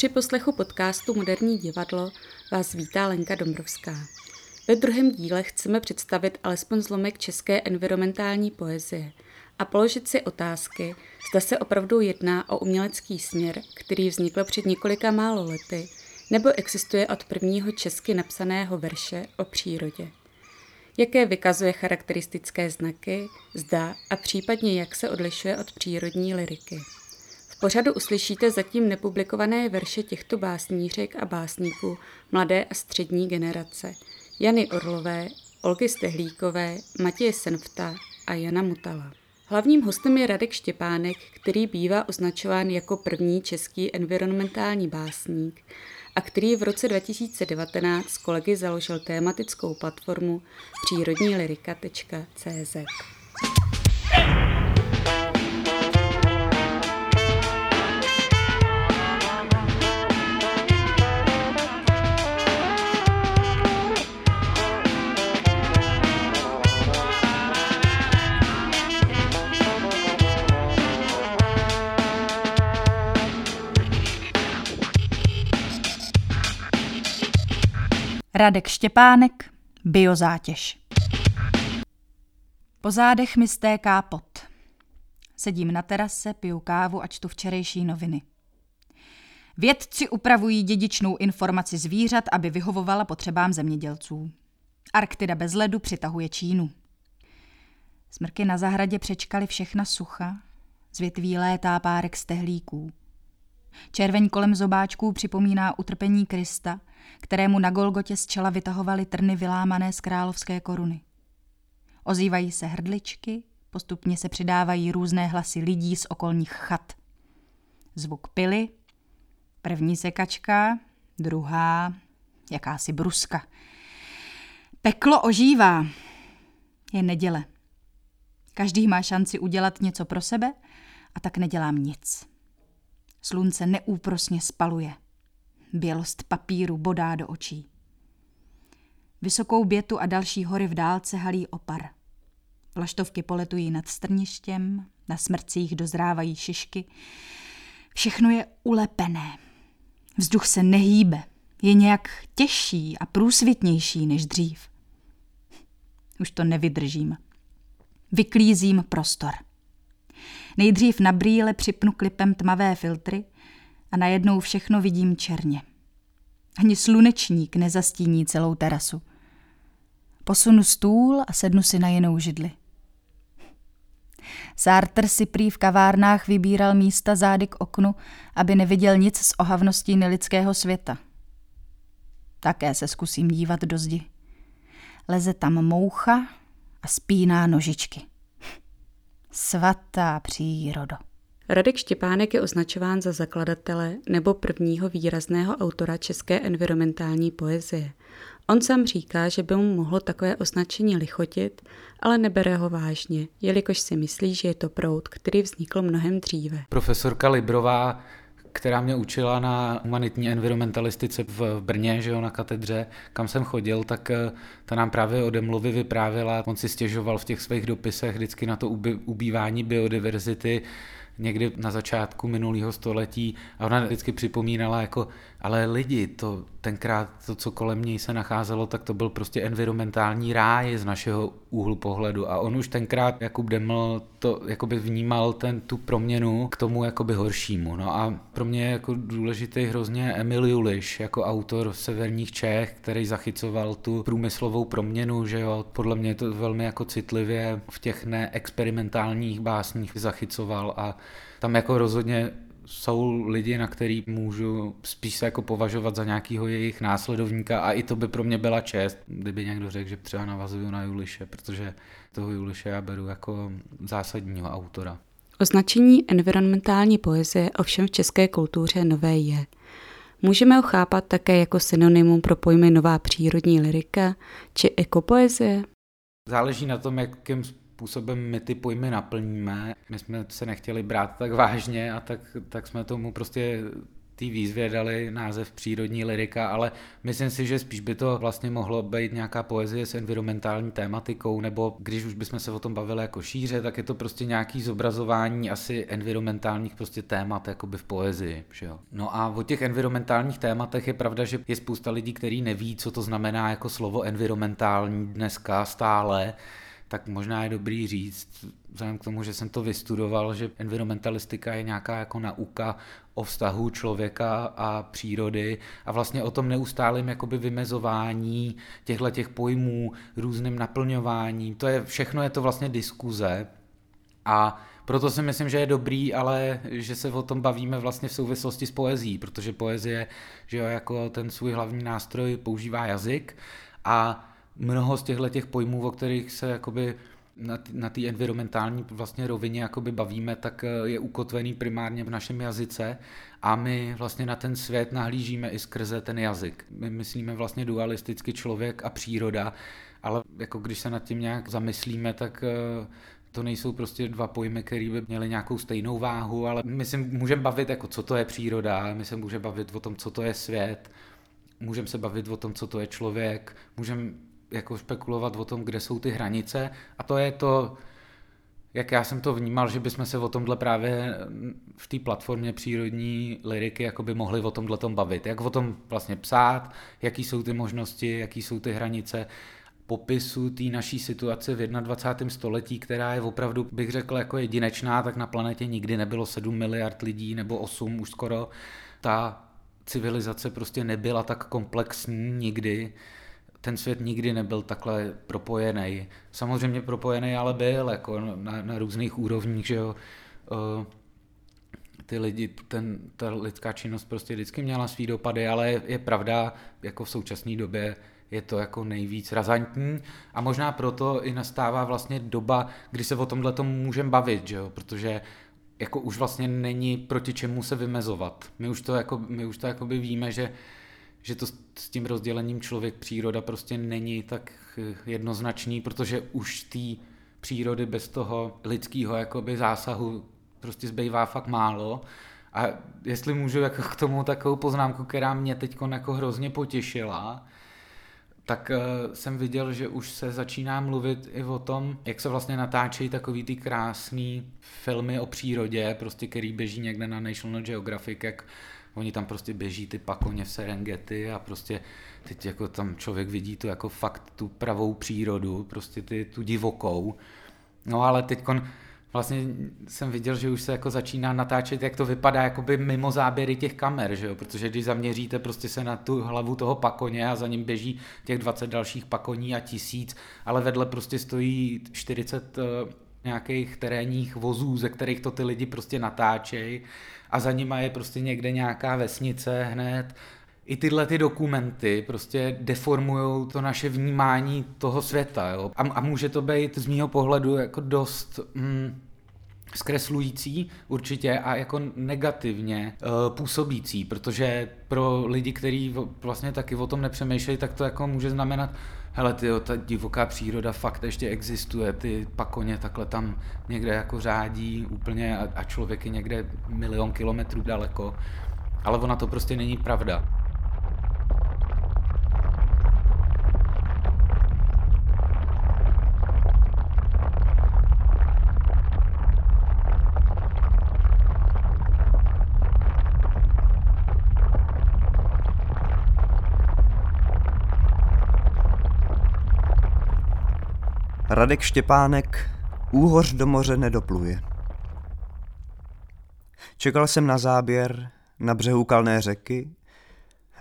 Při poslechu podcastu Moderní divadlo vás vítá Lenka Dombrovská. Ve druhém díle chceme představit alespoň zlomek české environmentální poezie a položit si otázky, zda se opravdu jedná o umělecký směr, který vznikl před několika málo lety, nebo existuje od prvního česky napsaného verše o přírodě. Jaké vykazuje charakteristické znaky, zda a případně jak se odlišuje od přírodní liriky pořadu uslyšíte zatím nepublikované verše těchto básnířek a básníků mladé a střední generace. Jany Orlové, Olgy Stehlíkové, Matěje Senfta a Jana Mutala. Hlavním hostem je Radek Štěpánek, který bývá označován jako první český environmentální básník a který v roce 2019 s kolegy založil tématickou platformu přírodnílirika.cz. Radek Štěpánek, biozátěž. Po zádech mi stéká pot. Sedím na terase, piju kávu a čtu včerejší noviny. Vědci upravují dědičnou informaci zvířat, aby vyhovovala potřebám zemědělců. Arktida bez ledu přitahuje Čínu. Smrky na zahradě přečkali všechna sucha, z větví létá párek stehlíků. Červeň kolem zobáčků připomíná utrpení Krista, kterému na Golgotě z čela vytahovali trny vylámané z královské koruny. Ozývají se hrdličky, postupně se přidávají různé hlasy lidí z okolních chat. Zvuk pily, první sekačka, druhá, jakási bruska. Peklo ožívá. Je neděle. Každý má šanci udělat něco pro sebe a tak nedělám nic. Slunce neúprosně spaluje. Bělost papíru bodá do očí. Vysokou bětu a další hory v dálce halí opar. Vlaštovky poletují nad strništěm, na smrcích dozrávají šišky. Všechno je ulepené. Vzduch se nehýbe, je nějak těžší a průsvitnější než dřív. Už to nevydržím. Vyklízím prostor. Nejdřív na brýle připnu klipem tmavé filtry a najednou všechno vidím černě. Ani slunečník nezastíní celou terasu. Posunu stůl a sednu si na jinou židli. Sartre si prý v kavárnách vybíral místa zády k oknu, aby neviděl nic z ohavností nelidského světa. Také se zkusím dívat do zdi. Leze tam moucha a spíná nožičky. Svatá přírodo. Radek Štěpánek je označován za zakladatele nebo prvního výrazného autora české environmentální poezie. On sám říká, že by mu mohlo takové označení lichotit, ale nebere ho vážně, jelikož si myslí, že je to proud, který vznikl mnohem dříve. Profesorka Librová která mě učila na humanitní environmentalistice v Brně, že jo, na katedře, kam jsem chodil, tak eh, ta nám právě o Demlovi vyprávěla. On si stěžoval v těch svých dopisech vždycky na to ubývání biodiverzity, někdy na začátku minulého století a ona vždycky připomínala jako, ale lidi, to tenkrát to, co kolem něj se nacházelo, tak to byl prostě environmentální ráj z našeho úhlu pohledu a on už tenkrát Jakub Deml to jakoby vnímal ten, tu proměnu k tomu jakoby horšímu. No a pro mě je jako důležitý hrozně Emil Juliš jako autor severních Čech, který zachycoval tu průmyslovou proměnu, že jo, podle mě to velmi jako citlivě v těch neexperimentálních básních zachycoval a tam jako rozhodně jsou lidi, na který můžu spíš se jako považovat za nějakého jejich následovníka a i to by pro mě byla čest, kdyby někdo řekl, že třeba navazuju na Juliše, protože toho Juliše já beru jako zásadního autora. Označení environmentální poezie ovšem v české kultuře nové je. Můžeme ho chápat také jako synonymum pro pojmy nová přírodní lirika či ekopoezie? Záleží na tom, jakým způsobem my ty pojmy naplníme. My jsme se nechtěli brát tak vážně a tak, tak jsme tomu prostě té výzvě dali název přírodní lirika, ale myslím si, že spíš by to vlastně mohlo být nějaká poezie s environmentální tématikou, nebo když už bychom se o tom bavili jako šíře, tak je to prostě nějaký zobrazování asi environmentálních prostě témat jakoby v poezii. Že jo? No a o těch environmentálních tématech je pravda, že je spousta lidí, kteří neví, co to znamená jako slovo environmentální dneska stále, tak možná je dobrý říct, vzhledem k tomu, že jsem to vystudoval, že environmentalistika je nějaká jako nauka o vztahu člověka a přírody a vlastně o tom neustálém jakoby vymezování těchto těch pojmů, různým naplňováním. To je, všechno je to vlastně diskuze a proto si myslím, že je dobrý, ale že se o tom bavíme vlastně v souvislosti s poezí, protože poezie, že jo, jako ten svůj hlavní nástroj používá jazyk a mnoho z těchto těch pojmů, o kterých se jakoby na té environmentální vlastně rovině jakoby bavíme, tak eh, je ukotvený primárně v našem jazyce a my vlastně na ten svět nahlížíme i skrze ten jazyk. My myslíme vlastně dualisticky člověk a příroda, ale jako když se nad tím nějak zamyslíme, tak eh, to nejsou prostě dva pojmy, které by měly nějakou stejnou váhu, ale my si můžeme bavit, jako co to je příroda, my se můžeme bavit o tom, co to je svět, můžeme se bavit o tom, co to je člověk, můžeme jako spekulovat o tom, kde jsou ty hranice a to je to, jak já jsem to vnímal, že bychom se o tomhle právě v té platformě přírodní liriky jako by mohli o tomhle tom bavit. Jak o tom vlastně psát, jaký jsou ty možnosti, jaký jsou ty hranice popisu té naší situace v 21. století, která je opravdu, bych řekl, jako jedinečná, tak na planetě nikdy nebylo 7 miliard lidí nebo 8 už skoro. Ta civilizace prostě nebyla tak komplexní nikdy ten svět nikdy nebyl takhle propojený. Samozřejmě propojený ale byl, jako na, na různých úrovních, že jo. Uh, ty lidi, ten, ta lidská činnost prostě vždycky měla svý dopady, ale je, je pravda, jako v současné době je to jako nejvíc razantní a možná proto i nastává vlastně doba, kdy se o tomhle tomu můžeme bavit, že jo? protože jako už vlastně není proti čemu se vymezovat. My už to, jako, my už to jakoby víme, že že to s tím rozdělením člověk-příroda prostě není tak jednoznačný, protože už té přírody bez toho lidského jakoby zásahu prostě zbývá fakt málo. A jestli můžu jako k tomu takovou poznámku, která mě teď jako hrozně potěšila, tak uh, jsem viděl, že už se začíná mluvit i o tom, jak se vlastně natáčejí takový ty krásný filmy o přírodě, prostě který běží někde na National Geographic, jak Oni tam prostě běží ty pakoně v Serengeti a prostě teď jako tam člověk vidí tu jako fakt tu pravou přírodu, prostě ty, tu divokou. No ale teď vlastně jsem viděl, že už se jako začíná natáčet, jak to vypadá jakoby mimo záběry těch kamer, že jo? protože když zaměříte prostě se na tu hlavu toho pakoně a za ním běží těch 20 dalších pakoní a tisíc, ale vedle prostě stojí 40 uh, eh, nějakých terénních vozů, ze kterých to ty lidi prostě natáčejí a za nima je prostě někde nějaká vesnice hned. I tyhle ty dokumenty prostě deformují to naše vnímání toho světa. Jo? A, a může to být z mýho pohledu jako dost... Mm, zkreslující určitě a jako negativně uh, působící, protože pro lidi, kteří vlastně taky o tom nepřemýšlejí, tak to jako může znamenat, hele ty ta divoká příroda fakt ještě existuje, ty pakoně takhle tam někde jako řádí úplně a, a člověk je někde milion kilometrů daleko, ale ona to prostě není pravda. Radek Štěpánek Úhoř do moře nedopluje. Čekal jsem na záběr na břehu kalné řeky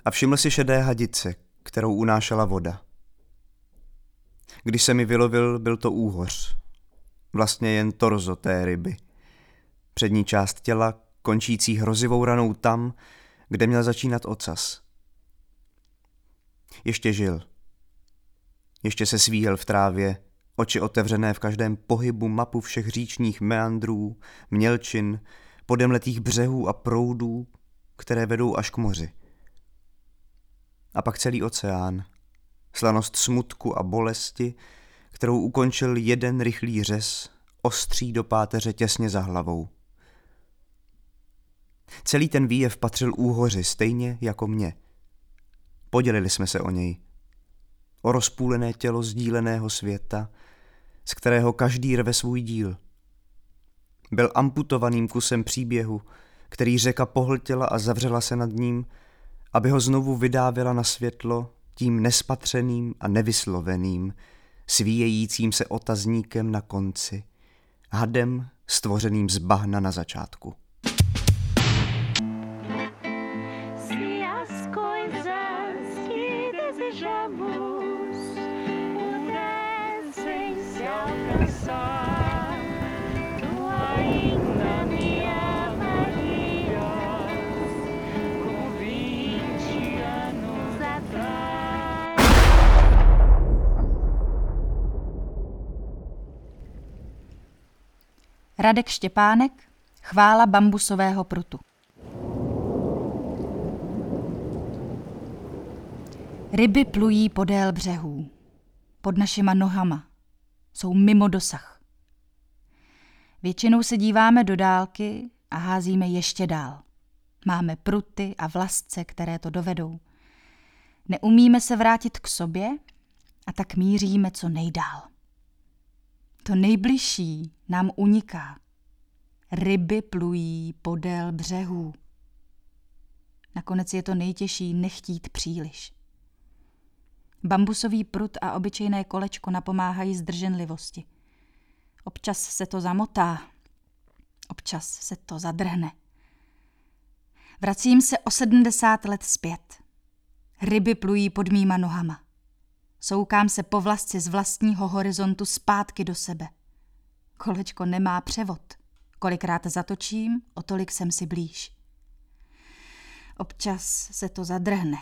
a všiml si šedé hadice, kterou unášela voda. Když se mi vylovil, byl to úhoř. Vlastně jen torzo té ryby. Přední část těla, končící hrozivou ranou tam, kde měl začínat ocas. Ještě žil. Ještě se svíhel v trávě, Oči otevřené v každém pohybu mapu všech říčních meandrů, mělčin, podemletých břehů a proudů, které vedou až k moři. A pak celý oceán, slanost smutku a bolesti, kterou ukončil jeden rychlý řez, ostří do páteře těsně za hlavou. Celý ten výjev patřil úhoři, stejně jako mě. Podělili jsme se o něj. O rozpůlené tělo sdíleného světa, z kterého každý rve svůj díl. Byl amputovaným kusem příběhu, který řeka pohltila a zavřela se nad ním, aby ho znovu vydávila na světlo tím nespatřeným a nevysloveným, svíjejícím se otazníkem na konci, hadem stvořeným z bahna na začátku. Radek Štěpánek, chvála bambusového prutu. Ryby plují podél břehů, pod našima nohama, jsou mimo dosah. Většinou se díváme do dálky a házíme ještě dál. Máme pruty a vlasce, které to dovedou. Neumíme se vrátit k sobě a tak míříme co nejdál. To nejbližší nám uniká. Ryby plují podél břehů. Nakonec je to nejtěžší nechtít příliš. Bambusový prut a obyčejné kolečko napomáhají zdrženlivosti. Občas se to zamotá, občas se to zadrhne. Vracím se o sedmdesát let zpět. Ryby plují pod mýma nohama. Soukám se po vlasci z vlastního horizontu zpátky do sebe. Kolečko nemá převod. Kolikrát zatočím, o tolik jsem si blíž. Občas se to zadrhne,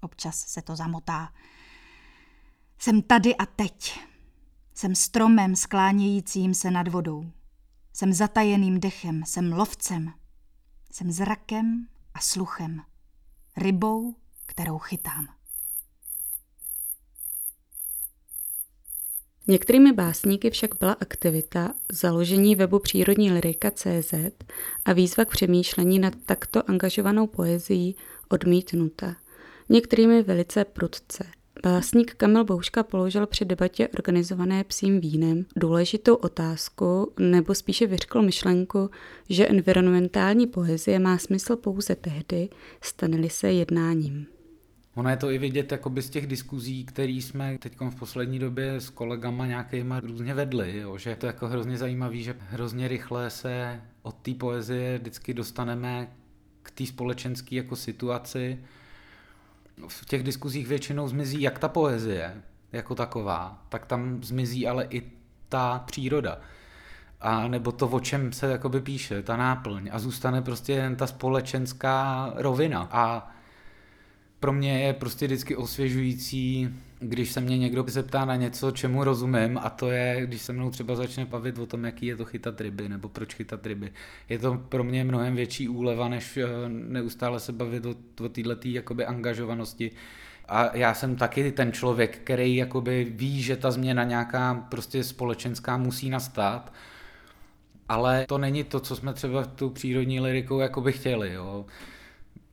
občas se to zamotá. Jsem tady a teď. Jsem stromem sklánějícím se nad vodou. Jsem zatajeným dechem, jsem lovcem. Jsem zrakem a sluchem. Rybou, kterou chytám. Některými básníky však byla aktivita založení webu přírodní lirika.cz a výzva k přemýšlení nad takto angažovanou poezií odmítnuta. Některými velice prudce. Básník Kamil Bouška položil při debatě organizované psím vínem důležitou otázku, nebo spíše vyřkl myšlenku, že environmentální poezie má smysl pouze tehdy, stane se jednáním. Ono je to i vidět jakoby z těch diskuzí, které jsme teď v poslední době s kolegama nějakýma různě vedli, jo? že to jako hrozně zajímavé, že hrozně rychle se od té poezie vždycky dostaneme k té společenské jako situaci. V těch diskuzích většinou zmizí jak ta poezie jako taková, tak tam zmizí ale i ta příroda. A nebo to, o čem se jakoby píše, ta náplň. A zůstane prostě jen ta společenská rovina. A pro mě je prostě vždycky osvěžující, když se mě někdo zeptá na něco, čemu rozumím, a to je, když se mnou třeba začne bavit o tom, jaký je to chytat ryby, nebo proč chytat ryby. Je to pro mě mnohem větší úleva, než eh, neustále se bavit o, o této jakoby angažovanosti. A já jsem taky ten člověk, který jakoby ví, že ta změna nějaká prostě společenská musí nastat, ale to není to, co jsme třeba tu přírodní lirikou jakoby chtěli. Jo.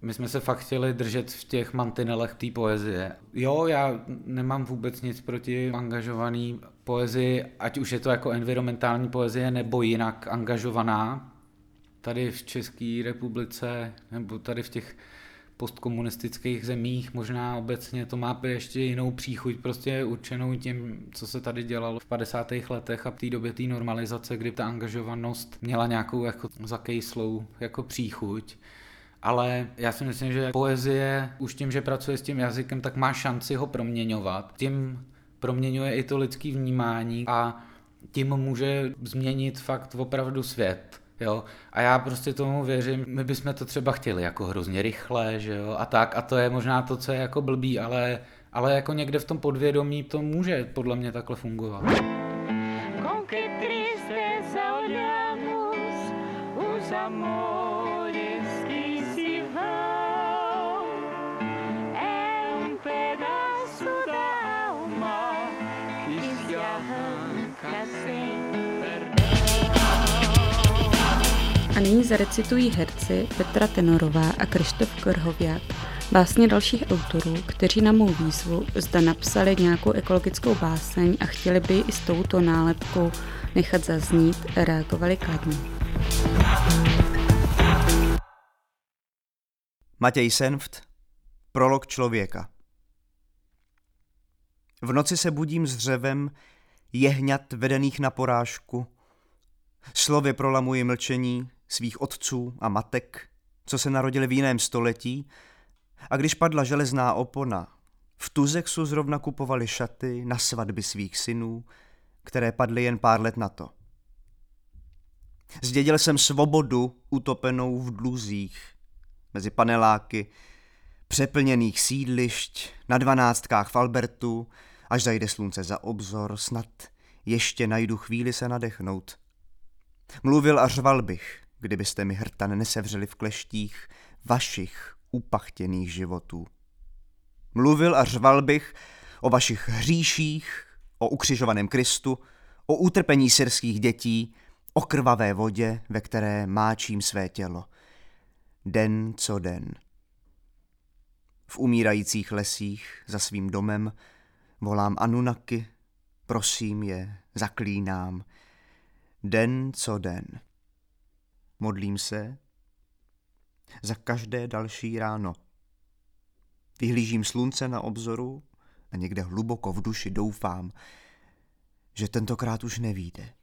My jsme se fakt chtěli držet v těch mantinelech té poezie. Jo, já nemám vůbec nic proti angažovaný poezii, ať už je to jako environmentální poezie nebo jinak angažovaná. Tady v České republice nebo tady v těch postkomunistických zemích možná obecně to má ještě jinou příchuť, prostě určenou tím, co se tady dělalo v 50. letech a v té době té normalizace, kdy ta angažovanost měla nějakou jako zakejslou jako příchuť ale já si myslím, že poezie už tím, že pracuje s tím jazykem, tak má šanci ho proměňovat. Tím proměňuje i to lidské vnímání a tím může změnit fakt opravdu svět. Jo? A já prostě tomu věřím, my bychom to třeba chtěli jako hrozně rychle, že jo, a tak, a to je možná to, co je jako blbý, ale, ale jako někde v tom podvědomí to může podle mě takhle fungovat. Con que tristeza nyní zarecitují herci Petra Tenorová a Krištof Krhověk básně dalších autorů, kteří na mou výzvu zda napsali nějakou ekologickou báseň a chtěli by i s touto nálepkou nechat zaznít, reagovali kladně. Matěj Senft, Prolog člověka V noci se budím s dřevem jehňat vedených na porážku. Slovy prolamuji mlčení svých otců a matek, co se narodili v jiném století, a když padla železná opona, v Tuzexu zrovna kupovali šaty na svatby svých synů, které padly jen pár let na to. Zdědil jsem svobodu utopenou v dluzích, mezi paneláky, přeplněných sídlišť, na dvanáctkách v Albertu, až zajde slunce za obzor, snad ještě najdu chvíli se nadechnout. Mluvil a řval bych, kdybyste mi hrtan nesevřeli v kleštích vašich upachtěných životů. Mluvil a řval bych o vašich hříších, o ukřižovaném Kristu, o utrpení syrských dětí, o krvavé vodě, ve které máčím své tělo. Den co den. V umírajících lesích za svým domem volám Anunaky, prosím je, zaklínám. Den co den. Modlím se za každé další ráno. Vyhlížím slunce na obzoru a někde hluboko v duši doufám, že tentokrát už nevíde.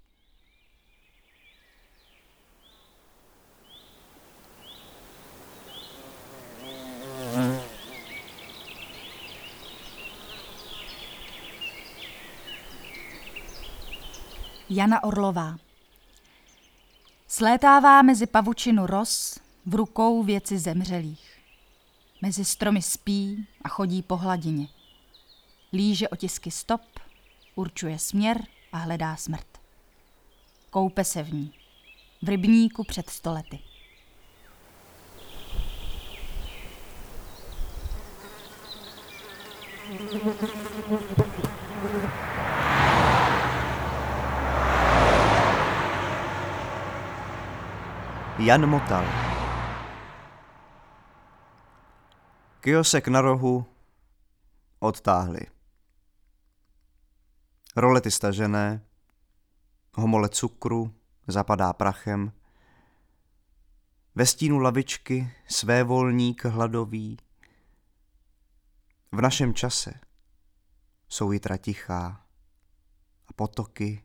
Jana Orlová Slétává mezi pavučinu ros, v rukou věci zemřelých. Mezi stromy spí a chodí po hladině. Líže otisky stop, určuje směr a hledá smrt. Koupe se v ní. V rybníku před stolety. Jan Motal Kiosek na rohu odtáhli. Rolety stažené, homole cukru zapadá prachem, ve stínu lavičky své volník hladový. V našem čase jsou jitra tichá a potoky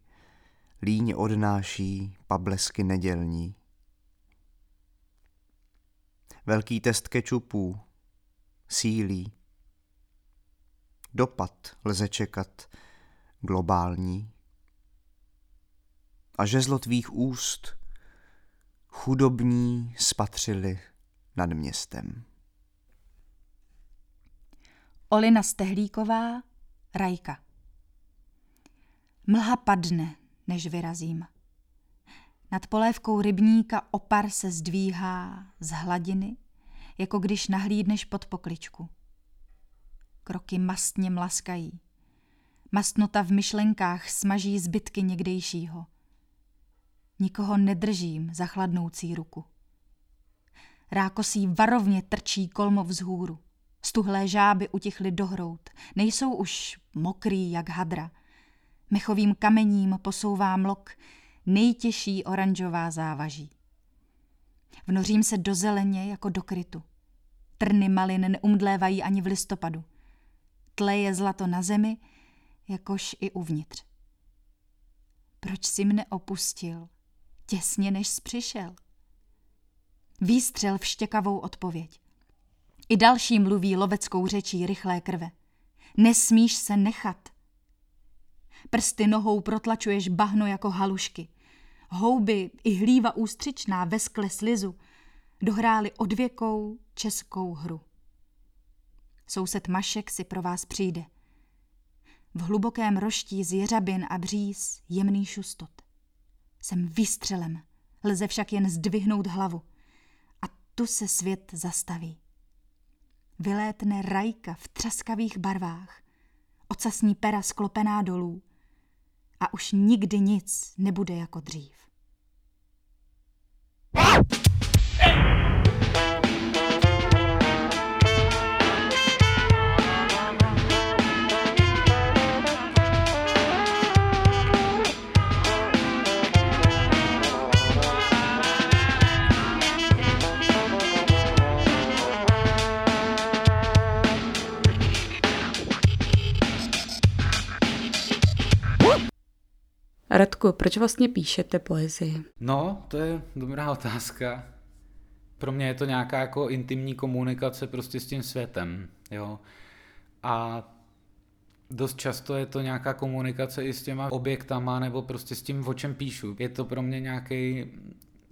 líně odnáší pablesky nedělní. Velký test kečupů sílí. Dopad lze čekat globální. A žezlo tvých úst chudobní spatřili nad městem. Olina Stehlíková, Rajka. Mlha padne, než vyrazím. Nad polévkou rybníka opar se zdvíhá z hladiny jako když nahlídneš pod pokličku. Kroky mastně mlaskají. Mastnota v myšlenkách smaží zbytky někdejšího. Nikoho nedržím za chladnoucí ruku. Rákosí varovně trčí kolmo vzhůru. Stuhlé žáby utichly dohrout. Nejsou už mokrý jak hadra. Mechovým kamením posouvá mlok nejtěžší oranžová závaží. Vnořím se do zeleně jako do krytu. Trny malin neumdlévají ani v listopadu. Tleje zlato na zemi, jakož i uvnitř. Proč si mne opustil, těsně než jsi přišel? Výstřel vštěkavou odpověď. I další mluví loveckou řečí rychlé krve. Nesmíš se nechat. Prsty nohou protlačuješ bahno jako halušky. Houby i hlíva ústřičná ve skle slizu dohráli odvěkou českou hru. Soused Mašek si pro vás přijde. V hlubokém roští z jeřabin a bříz jemný šustot. Jsem výstřelem, lze však jen zdvihnout hlavu. A tu se svět zastaví. Vylétne rajka v třaskavých barvách, ocasní pera sklopená dolů a už nikdy nic nebude jako dřív. Radku, proč vlastně píšete poezii? No, to je dobrá otázka. Pro mě je to nějaká jako intimní komunikace prostě s tím světem, jo. A dost často je to nějaká komunikace i s těma objektama nebo prostě s tím, o čem píšu. Je to pro mě nějaký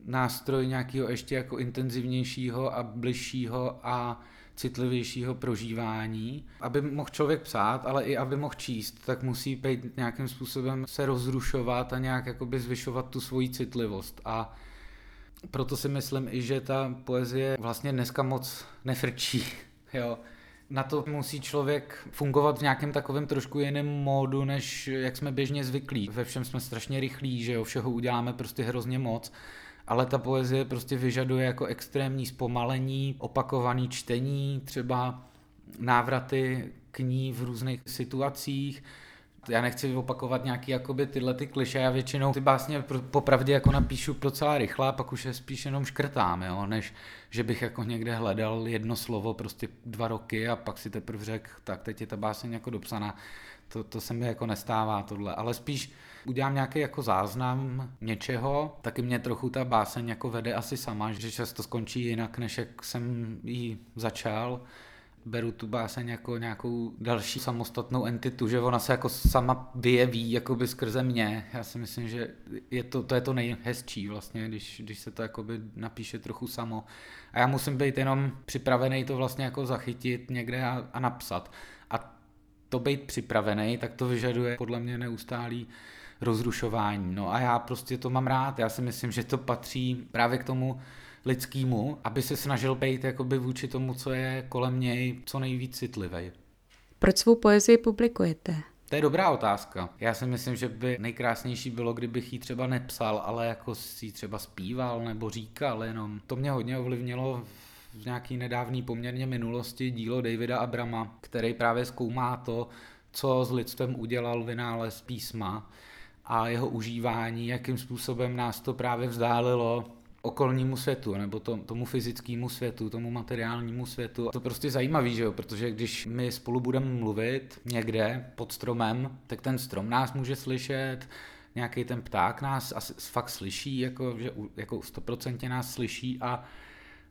nástroj nějakého ještě jako intenzivnějšího a bližšího a citlivějšího prožívání. Aby mohl člověk psát, ale i aby mohl číst, tak musí být nějakým způsobem se rozrušovat a nějak jakoby zvyšovat tu svoji citlivost. A proto si myslím i, že ta poezie vlastně dneska moc nefrčí. Jo. Na to musí člověk fungovat v nějakém takovém trošku jiném módu, než jak jsme běžně zvyklí. Ve všem jsme strašně rychlí, že jo, všeho uděláme prostě hrozně moc ale ta poezie prostě vyžaduje jako extrémní zpomalení, opakovaný čtení, třeba návraty k ní v různých situacích. Já nechci opakovat nějaký jakoby tyhle ty kliše, já většinou ty básně popravdě jako napíšu docela rychle, pak už je spíš jenom škrtám, jo, než že bych jako někde hledal jedno slovo prostě dva roky a pak si teprve řekl, tak teď je ta báseň jako dopsaná. To, to se mi jako nestává tohle, ale spíš udělám nějaký jako záznam něčeho, taky mě trochu ta báseň jako vede asi sama, že často skončí jinak, než jak jsem ji začal beru tu báseň jako nějakou další samostatnou entitu, že ona se jako sama vyjeví jakoby skrze mě. Já si myslím, že je to, to je to nejhezčí vlastně, když, když se to jakoby napíše trochu samo. A já musím být jenom připravený to vlastně jako zachytit někde a, a napsat. A to být připravený, tak to vyžaduje podle mě neustálý rozrušování. No a já prostě to mám rád. Já si myslím, že to patří právě k tomu lidskému, aby se snažil být jakoby vůči tomu, co je kolem něj, co nejvíc citlivý. Proč svou poezii publikujete? To je dobrá otázka. Já si myslím, že by nejkrásnější bylo, kdybych ji třeba nepsal, ale jako si třeba zpíval nebo říkal jenom. To mě hodně ovlivnilo v nějaký nedávný poměrně minulosti dílo Davida Abrama, který právě zkoumá to, co s lidstvem udělal vynález písma a jeho užívání, jakým způsobem nás to právě vzdálilo okolnímu světu, nebo to, tomu fyzickému světu, tomu materiálnímu světu. To prostě zajímavý, že jo? protože když my spolu budeme mluvit někde pod stromem, tak ten strom nás může slyšet, nějaký ten pták nás asi fakt slyší, jako, že jako 100% nás slyší a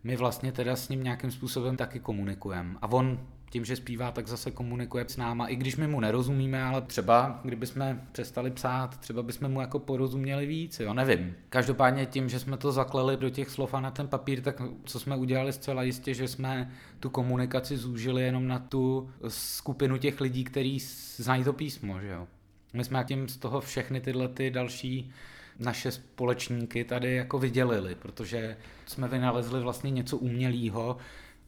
my vlastně teda s ním nějakým způsobem taky komunikujeme. A on tím, že zpívá, tak zase komunikuje s náma, i když my mu nerozumíme, ale třeba, kdyby jsme přestali psát, třeba bychom mu jako porozuměli víc, jo, nevím. Každopádně tím, že jsme to zakleli do těch slov a na ten papír, tak co jsme udělali zcela jistě, že jsme tu komunikaci zúžili jenom na tu skupinu těch lidí, kteří znají to písmo, že jo. My jsme tím z toho všechny tyhle ty další naše společníky tady jako vydělili, protože jsme vynalezli vlastně něco umělého,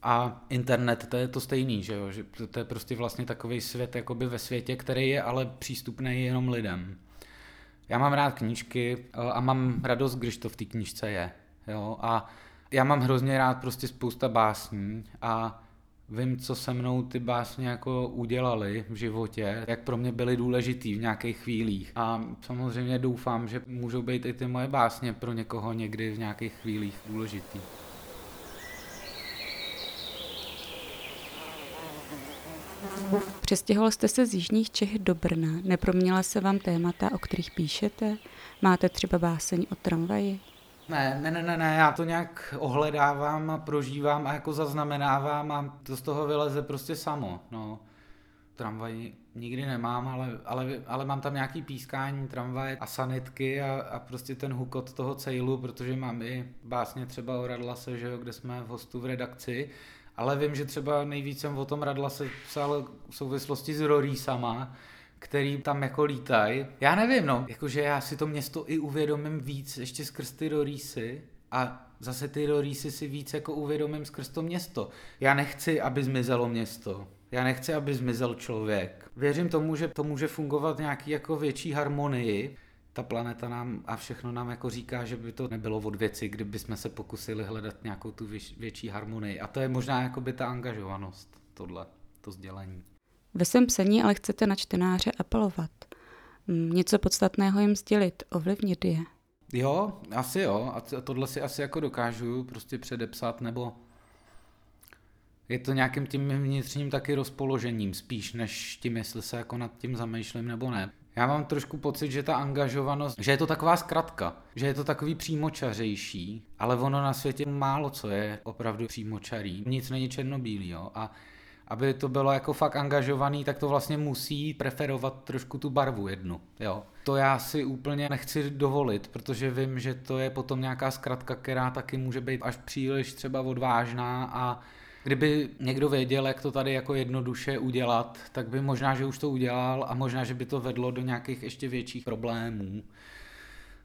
a internet, to je to stejný, že jo? Že to je prostě vlastně takový svět jakoby ve světě, který je ale přístupný jenom lidem. Já mám rád knížky a mám radost, když to v té knížce je. Jo? A já mám hrozně rád prostě spousta básní a vím, co se mnou ty básně jako udělali v životě, jak pro mě byly důležitý v nějakých chvílích. A samozřejmě doufám, že můžou být i ty moje básně pro někoho někdy v nějakých chvílích důležitý. Přestěhoval jste se z Jižních Čech do Brna. Neproměnila se vám témata, o kterých píšete? Máte třeba báseň o tramvaji? Ne, ne, ne, ne, já to nějak ohledávám a prožívám a jako zaznamenávám a to z toho vyleze prostě samo, no. Tramvaj nikdy nemám, ale, ale, ale mám tam nějaký pískání tramvaje a sanitky a, a prostě ten hukot toho cejlu, protože mám i básně třeba o Radlase, že jo, kde jsme v hostu v redakci ale vím, že třeba nejvíc jsem o tom Radla se psal v souvislosti s Rorísama, který tam jako lítají. Já nevím, no, jakože já si to město i uvědomím víc ještě skrz ty Rorísy a zase ty Rorísy si víc jako uvědomím skrz to město. Já nechci, aby zmizelo město. Já nechci, aby zmizel člověk. Věřím tomu, že to může fungovat nějaký jako větší harmonii, ta planeta nám a všechno nám jako říká, že by to nebylo od věci, kdyby jsme se pokusili hledat nějakou tu větší harmonii. A to je možná jako by ta angažovanost, tohle, to sdělení. Ve svém psaní ale chcete na čtenáře apelovat. Mm, něco podstatného jim sdělit, ovlivnit je. Jo, asi jo. A tohle si asi jako dokážu prostě předepsat, nebo je to nějakým tím vnitřním taky rozpoložením, spíš než tím, jestli se jako nad tím zamýšlím nebo ne. Já mám trošku pocit, že ta angažovanost, že je to taková zkratka, že je to takový přímočařejší, ale ono na světě málo co je opravdu přímočarý. Nic není černobílý, jo. A aby to bylo jako fakt angažovaný, tak to vlastně musí preferovat trošku tu barvu jednu, jo. To já si úplně nechci dovolit, protože vím, že to je potom nějaká zkratka, která taky může být až příliš třeba odvážná a kdyby někdo věděl, jak to tady jako jednoduše udělat, tak by možná, že už to udělal a možná, že by to vedlo do nějakých ještě větších problémů.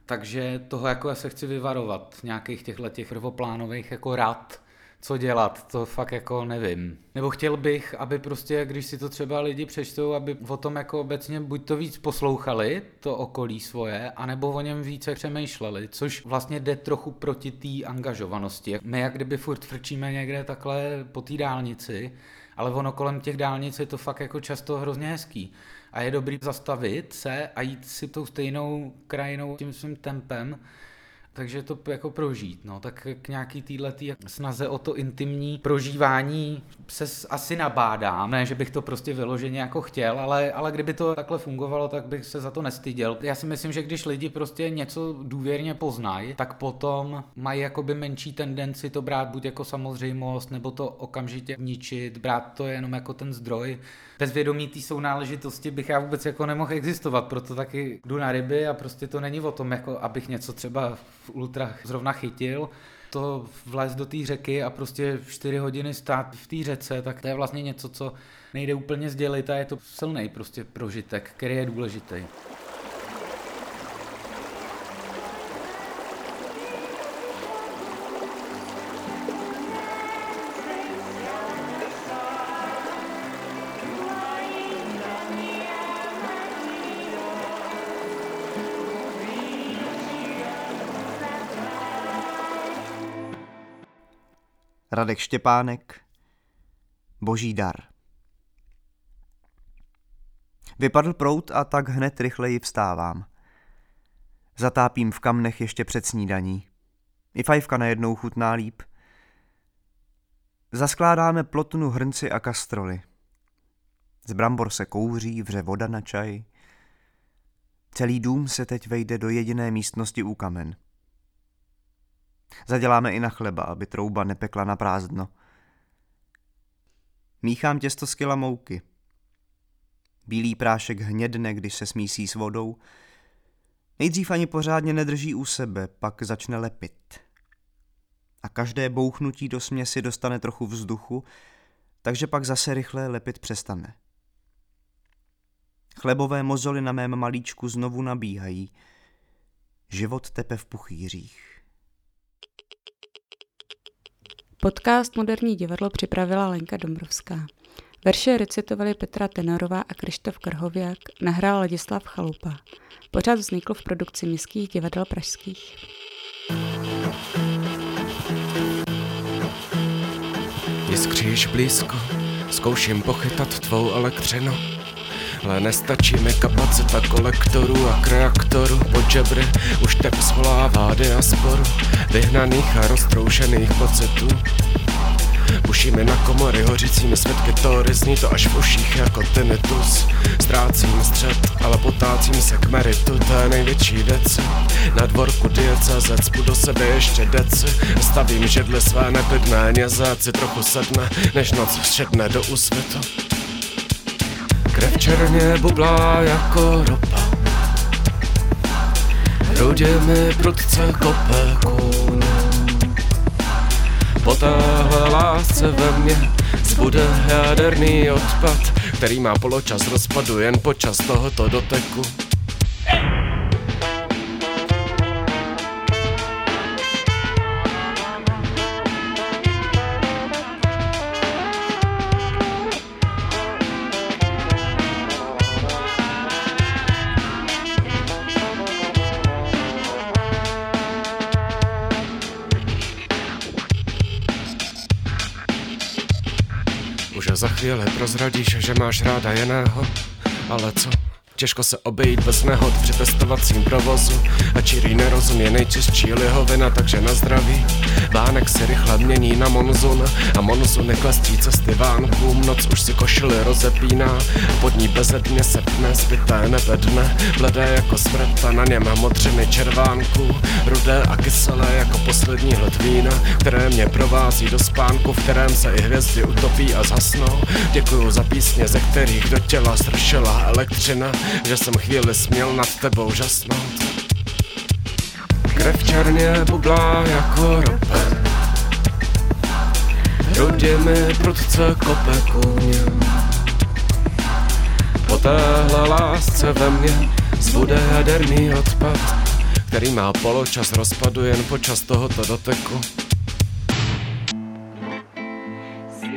Takže toho jako já se chci vyvarovat, nějakých těchto těch prvoplánových jako rad, co dělat, to fakt jako nevím. Nebo chtěl bych, aby prostě, když si to třeba lidi přečtou, aby o tom jako obecně buď to víc poslouchali, to okolí svoje, anebo o něm více přemýšleli, což vlastně jde trochu proti té angažovanosti. My jak kdyby furt frčíme někde takhle po té dálnici, ale ono kolem těch dálnic je to fakt jako často hrozně hezký. A je dobrý zastavit se a jít si tou stejnou krajinou tím svým tempem, takže to jako prožít, no, tak k nějaký týhletý snaze o to intimní prožívání se asi nabádám, ne, že bych to prostě vyloženě jako chtěl, ale, ale kdyby to takhle fungovalo, tak bych se za to nestyděl. Já si myslím, že když lidi prostě něco důvěrně poznají, tak potom mají jakoby menší tendenci to brát buď jako samozřejmost, nebo to okamžitě ničit, brát to jenom jako ten zdroj. Bez vědomí té sounáležitosti bych já vůbec jako nemohl existovat, proto taky jdu na ryby a prostě to není o tom, jako abych něco třeba v ultra zrovna chytil, to vlez do té řeky a prostě 4 hodiny stát v té řece, tak to je vlastně něco, co nejde úplně sdělit a je to silný prostě prožitek, který je důležitý. Radek Štěpánek, Boží dar. Vypadl prout a tak hned rychleji vstávám. Zatápím v kamnech ještě před snídaní. I fajfka najednou chutná líp. Zaskládáme plotnu hrnci a kastroly. Z brambor se kouří, vře voda na čaj. Celý dům se teď vejde do jediné místnosti u kamen. Zaděláme i na chleba, aby trouba nepekla na prázdno. Míchám těsto z kila mouky. Bílý prášek hnědne, když se smísí s vodou. Nejdřív ani pořádně nedrží u sebe, pak začne lepit. A každé bouchnutí do směsi dostane trochu vzduchu, takže pak zase rychle lepit přestane. Chlebové mozoly na mém malíčku znovu nabíhají. Život tepe v puchýřích. Podcast Moderní divadlo připravila Lenka Dombrovská. Verše recitovali Petra Tenorová a Krištof Krhověk, nahrál Ladislav Chalupa. Pořád vznikl v produkci Městských divadel pražských. Jiskříš blízko, zkouším pochytat tvou elektřinu. Ale nestačí mi kapacita kolektorů a kreaktorů pod žebry Už tep svolává diasporu vyhnaných a roztroušených pocitů. Uší mi na komory hořícími světky tory Zní to až v uších jako tinnitus. Ztrácím střed, ale potácím se k meritu To je největší deci Na dvorku diecezec, do sebe ještě deci. Stavím židly své neklidné nězéci Trochu sedne, než noc všedne do úsvitu Krev černě bublá jako ropa. Hrudě mi prudce kope kůň Po téhle lásce ve mně zbude jaderný odpad Který má poločas rozpadu jen počas tohoto doteku Už za chvíli prozradíš, že máš ráda jiného Ale co? Těžko se obejít bez nehod při testovacím provozu. A čirý nerozum je nejčistší lihovina, takže na zdraví. Vánek se rychle mění na monzun A monzun neklestí cesty vánkům. Noc už si košily rozepíná Pod ní bezedně se pne, zbyté nevedne Bledé jako smrt a na něm modřiny červánku. Rudé a kyselé jako poslední hled vína Které mě provází do spánku, v kterém se i hvězdy utopí a zhasnou. Děkuju za písně, ze kterých do těla stršela elektřina Že jsem chvíli směl nad tebou žasnout. Krev černě bublá jako rope. Hrudě mi prudce kope kůň Po téhle lásce ve mně zbude jaderný odpad Který má poločas rozpadu jen počas tohoto doteku. Se